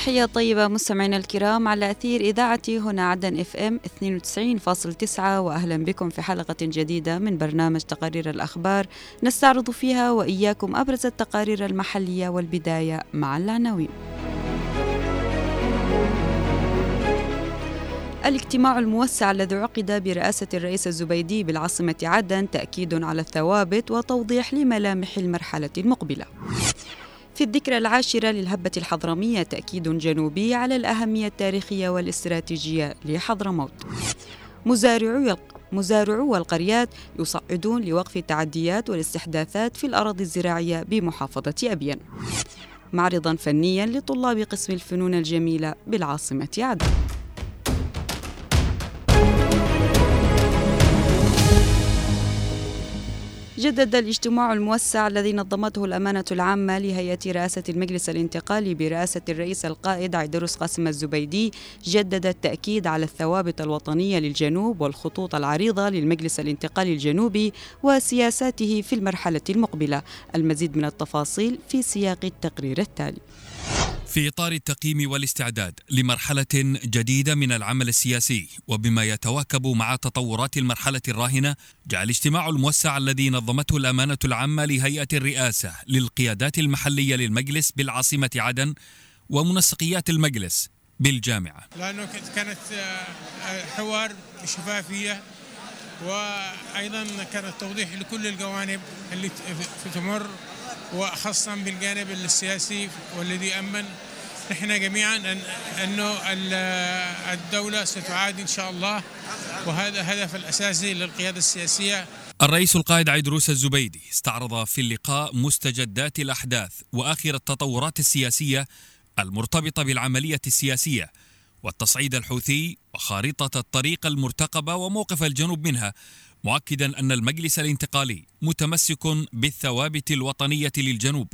تحية طيبة مستمعينا الكرام على أثير إذاعة هنا عدن إف إم 92.9 وأهلا بكم في حلقة جديدة من برنامج تقارير الأخبار نستعرض فيها وإياكم أبرز التقارير المحلية والبداية مع العناوين. الاجتماع الموسع الذي عقد برئاسة الرئيس الزبيدي بالعاصمة عدن تأكيد على الثوابت وتوضيح لملامح المرحلة المقبلة. في الذكرى العاشرة للهبة الحضرمية تأكيد جنوبي على الأهمية التاريخية والاستراتيجية لحضرموت. مزارعو مزارعو القريات يصعدون لوقف التعديات والاستحداثات في الأراضي الزراعية بمحافظة أبين. معرضا فنيا لطلاب قسم الفنون الجميلة بالعاصمة عدن. جدد الاجتماع الموسع الذي نظمته الأمانة العامة لهيئة رئاسة المجلس الانتقالي برئاسة الرئيس القائد عيدروس قاسم الزبيدي جدد التأكيد على الثوابت الوطنية للجنوب والخطوط العريضة للمجلس الانتقالي الجنوبي وسياساته في المرحلة المقبلة المزيد من التفاصيل في سياق التقرير التالي. في إطار التقييم والاستعداد لمرحلة جديدة من العمل السياسي وبما يتواكب مع تطورات المرحلة الراهنة جاء الاجتماع الموسع الذي نظمته الأمانة العامة لهيئة الرئاسة للقيادات المحلية للمجلس بالعاصمة عدن ومنسقيات المجلس بالجامعة. لأنه كانت حوار بشفافية وأيضا كانت توضيح لكل الجوانب اللي تمر. وخاصة بالجانب السياسي والذي يأمن نحن جميعا أن أنه الدولة ستعاد إن شاء الله وهذا الهدف الأساسي للقيادة السياسية. الرئيس القائد عيدروس الزبيدي استعرض في اللقاء مستجدات الأحداث وآخر التطورات السياسية المرتبطة بالعملية السياسية والتصعيد الحوثي وخارطة الطريق المرتقبة وموقف الجنوب منها. مؤكدا أن المجلس الانتقالي متمسك بالثوابت الوطنية للجنوب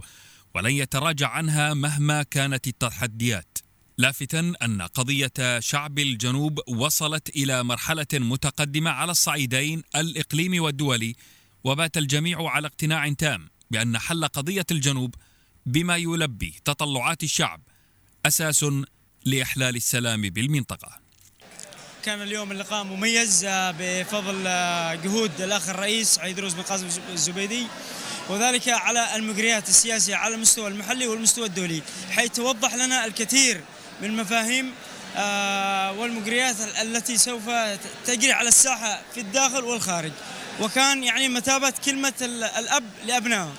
ولن يتراجع عنها مهما كانت التحديات. لافتا أن قضية شعب الجنوب وصلت إلى مرحلة متقدمة على الصعيدين الاقليمي والدولي وبات الجميع على اقتناع تام بأن حل قضية الجنوب بما يلبي تطلعات الشعب أساس لإحلال السلام بالمنطقة. كان اليوم اللقاء مميز آه، بفضل آه، جهود الأخ الرئيس عيدروس بن قاسم الزبيدي وذلك على المجريات السياسية على المستوى المحلي والمستوى الدولي حيث توضح لنا الكثير من المفاهيم آه، والمجريات التي سوف تجري على الساحة في الداخل والخارج وكان يعني مثابه كلمة الأب لأبنائه.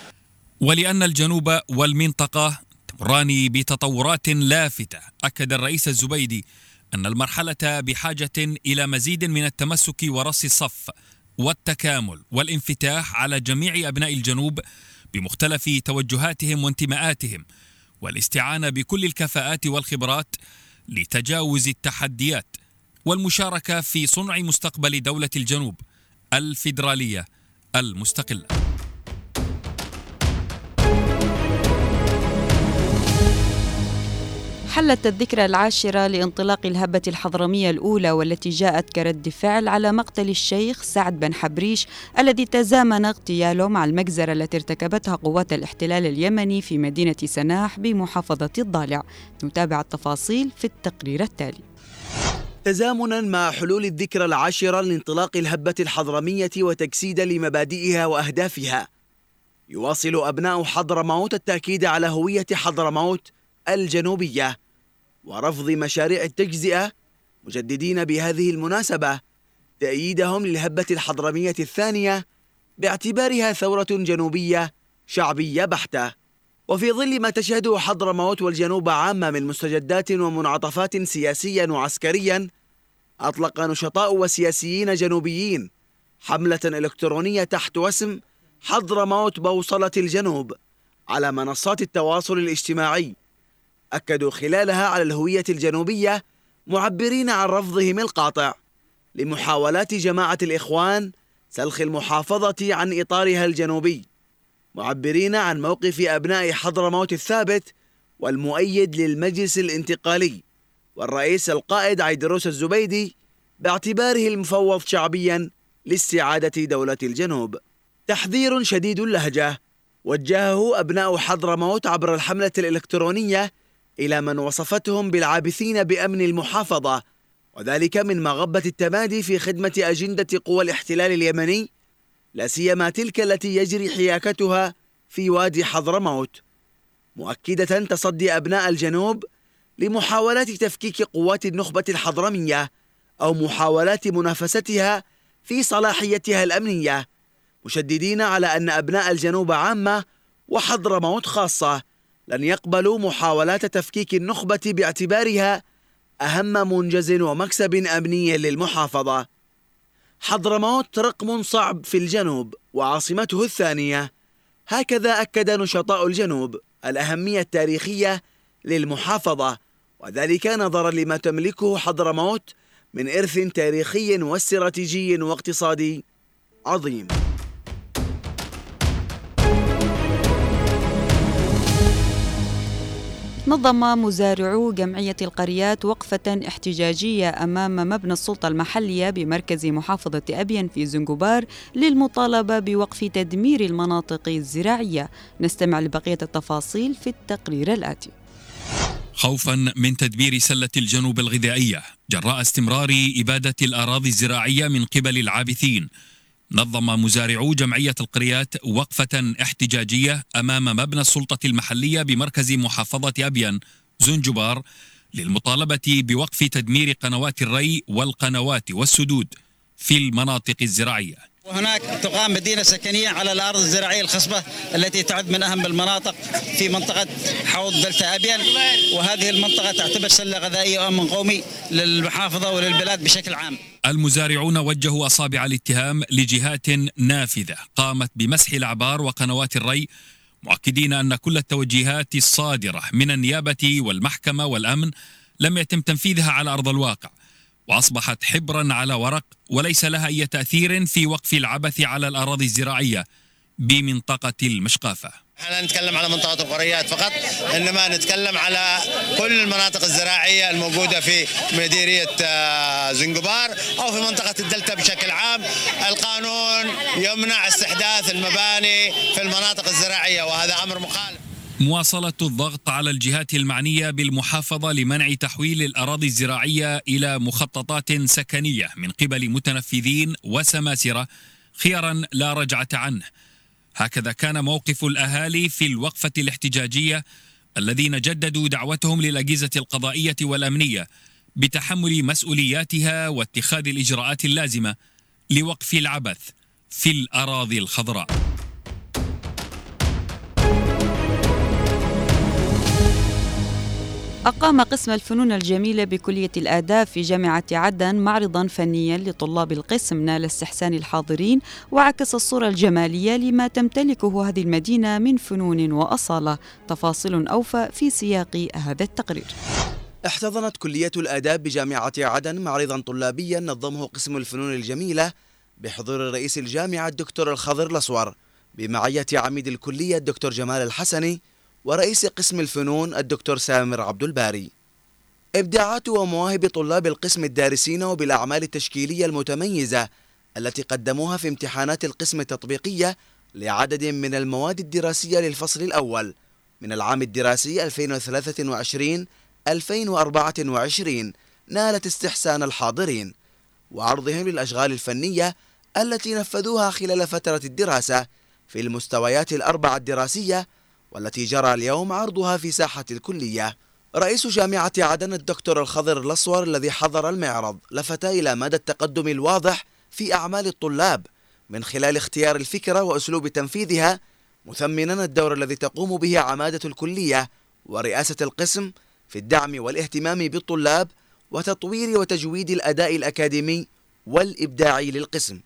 ولأن الجنوب والمنطقة تمران بتطورات لافتة أكد الرئيس الزبيدي أن المرحلة بحاجة إلى مزيد من التمسك ورص الصف والتكامل والانفتاح على جميع أبناء الجنوب بمختلف توجهاتهم وانتماءاتهم والاستعانة بكل الكفاءات والخبرات لتجاوز التحديات والمشاركة في صنع مستقبل دولة الجنوب الفيدرالية المستقلة. حلت الذكرى العاشرة لانطلاق الهبة الحضرمية الأولى والتي جاءت كرد فعل على مقتل الشيخ سعد بن حبريش الذي تزامن اغتياله مع المجزرة التي ارتكبتها قوات الاحتلال اليمني في مدينة سناح بمحافظة الضالع. نتابع التفاصيل في التقرير التالي. تزامنا مع حلول الذكرى العاشرة لانطلاق الهبة الحضرمية وتجسيدا لمبادئها وأهدافها. يواصل أبناء حضرموت التأكيد على هوية حضرموت الجنوبية. ورفض مشاريع التجزئة مجددين بهذه المناسبة تأييدهم للهبة الحضرمية الثانية باعتبارها ثورة جنوبية شعبية بحتة. وفي ظل ما تشهده حضرموت والجنوب عامة من مستجدات ومنعطفات سياسيا وعسكريا أطلق نشطاء وسياسيين جنوبيين حملة إلكترونية تحت وسم حضرموت بوصلة الجنوب على منصات التواصل الاجتماعي. أكدوا خلالها على الهوية الجنوبية معبرين عن رفضهم القاطع لمحاولات جماعة الإخوان سلخ المحافظة عن إطارها الجنوبي معبرين عن موقف أبناء حضرموت الثابت والمؤيد للمجلس الانتقالي والرئيس القائد عيدروس الزبيدي باعتباره المفوض شعبيا لاستعادة دولة الجنوب. تحذير شديد اللهجة وجهه أبناء حضرموت عبر الحملة الإلكترونية إلى من وصفتهم بالعابثين بأمن المحافظة وذلك من مغبة التمادي في خدمة أجندة قوى الاحتلال اليمني لا سيما تلك التي يجري حياكتها في وادي حضرموت. مؤكدة تصدي أبناء الجنوب لمحاولات تفكيك قوات النخبة الحضرمية أو محاولات منافستها في صلاحيتها الأمنية مشددين على أن أبناء الجنوب عامة وحضرموت خاصة. لن يقبلوا محاولات تفكيك النخبة باعتبارها أهم منجز ومكسب أمني للمحافظة. حضرموت رقم صعب في الجنوب وعاصمته الثانية. هكذا أكد نشطاء الجنوب الأهمية التاريخية للمحافظة وذلك نظرا لما تملكه حضرموت من إرث تاريخي واستراتيجي واقتصادي عظيم. نظم مزارعو جمعية القريات وقفة احتجاجية أمام مبنى السلطة المحلية بمركز محافظة أبين في زنجبار للمطالبة بوقف تدمير المناطق الزراعية. نستمع لبقية التفاصيل في التقرير الآتي. خوفا من تدمير سلة الجنوب الغذائية جراء استمرار إبادة الأراضي الزراعية من قبل العابثين. نظم مزارعو جمعية القريات وقفة احتجاجية أمام مبنى السلطة المحلية بمركز محافظة أبين زنجبار للمطالبة بوقف تدمير قنوات الري والقنوات والسدود في المناطق الزراعية. وهناك تقام مدينة سكنية على الأرض الزراعية الخصبة التي تعد من أهم المناطق في منطقة حوض دلتا أبين وهذه المنطقة تعتبر سلة غذائية وأمن قومي للمحافظة وللبلاد بشكل عام. المزارعون وجهوا أصابع الاتهام لجهات نافذة قامت بمسح الأعبار وقنوات الري مؤكدين أن كل التوجيهات الصادرة من النيابة والمحكمة والأمن لم يتم تنفيذها على أرض الواقع وأصبحت حبرا على ورق وليس لها أي تأثير في وقف العبث على الأراضي الزراعية. بمنطقة المشقافة. إحنا نتكلم على منطقة القريات فقط إنما نتكلم على كل المناطق الزراعية الموجودة في مديرية آه، زنجبار أو في منطقة الدلتا بشكل عام. القانون يمنع استحداث المباني في المناطق الزراعية وهذا أمر مخالف. مواصلة الضغط على الجهات المعنية بالمحافظة لمنع تحويل الأراضي الزراعية إلى مخططات سكنية من قبل متنفذين وسماسرة خيارا لا رجعة عنه. هكذا كان موقف الأهالي في الوقفة الاحتجاجية الذين جددوا دعوتهم للأجهزة القضائية والأمنية بتحمل مسؤولياتها واتخاذ الإجراءات اللازمة لوقف العبث في الأراضي الخضراء. أقام قسم الفنون الجميلة بكلية الآداب في جامعة عدن معرضا فنيا لطلاب القسم نال استحسان الحاضرين وعكس الصورة الجمالية لما تمتلكه هذه المدينة من فنون وأصالة. تفاصيل أوفى في سياق هذا التقرير. احتضنت كلية الآداب بجامعة عدن معرضا طلابيا نظمه قسم الفنون الجميلة بحضور رئيس الجامعة الدكتور الخضر الأسور بمعية عميد الكلية الدكتور جمال الحسني ورئيس قسم الفنون الدكتور سامر عبد الباري. إبداعات ومواهب طلاب القسم الدارسين وبالأعمال التشكيلية المتميزة التي قدموها في امتحانات القسم التطبيقية لعدد من المواد الدراسية للفصل الأول من العام الدراسي 2023-2024 نالت استحسان الحاضرين وعرضهم للأشغال الفنية التي نفذوها خلال فترة الدراسة في المستويات الأربعة الدراسية والتي جرى اليوم عرضها في ساحة الكلية. رئيس جامعة عدن الدكتور الخضر الأسور الذي حضر المعرض لفت إلى مدى التقدم الواضح في أعمال الطلاب من خلال اختيار الفكرة وأسلوب تنفيذها مثمنا الدور الذي تقوم به عمادة الكلية ورئاسة القسم في الدعم والاهتمام بالطلاب وتطوير وتجويد الأداء الأكاديمي والإبداعي للقسم.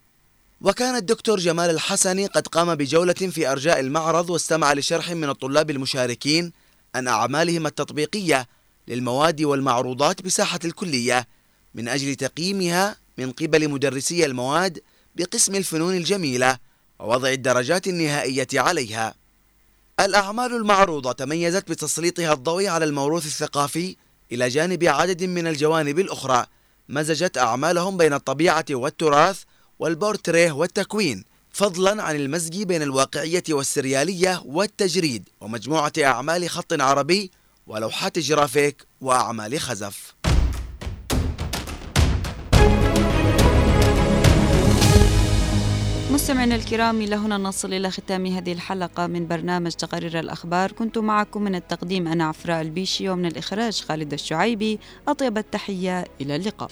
وكان الدكتور جمال الحسني قد قام بجولة في أرجاء المعرض واستمع لشرح من الطلاب المشاركين عن أعمالهم التطبيقية للمواد والمعروضات بساحة الكلية من أجل تقييمها من قبل مدرسي المواد بقسم الفنون الجميلة ووضع الدرجات النهائية عليها. الأعمال المعروضة تميزت بتسليطها الضوء على الموروث الثقافي إلى جانب عدد من الجوانب الأخرى مزجت أعمالهم بين الطبيعة والتراث والبورتريه والتكوين فضلا عن المزج بين الواقعية والسريالية والتجريد ومجموعة أعمال خط عربي ولوحات جرافيك وأعمال خزف. مستمعينا الكرام إلى هنا نصل إلى ختام هذه الحلقة من برنامج تقارير الأخبار. كنت معكم من التقديم أنا عفراء البيشي ومن الإخراج خالد الشعيبي. أطيب التحية إلى اللقاء.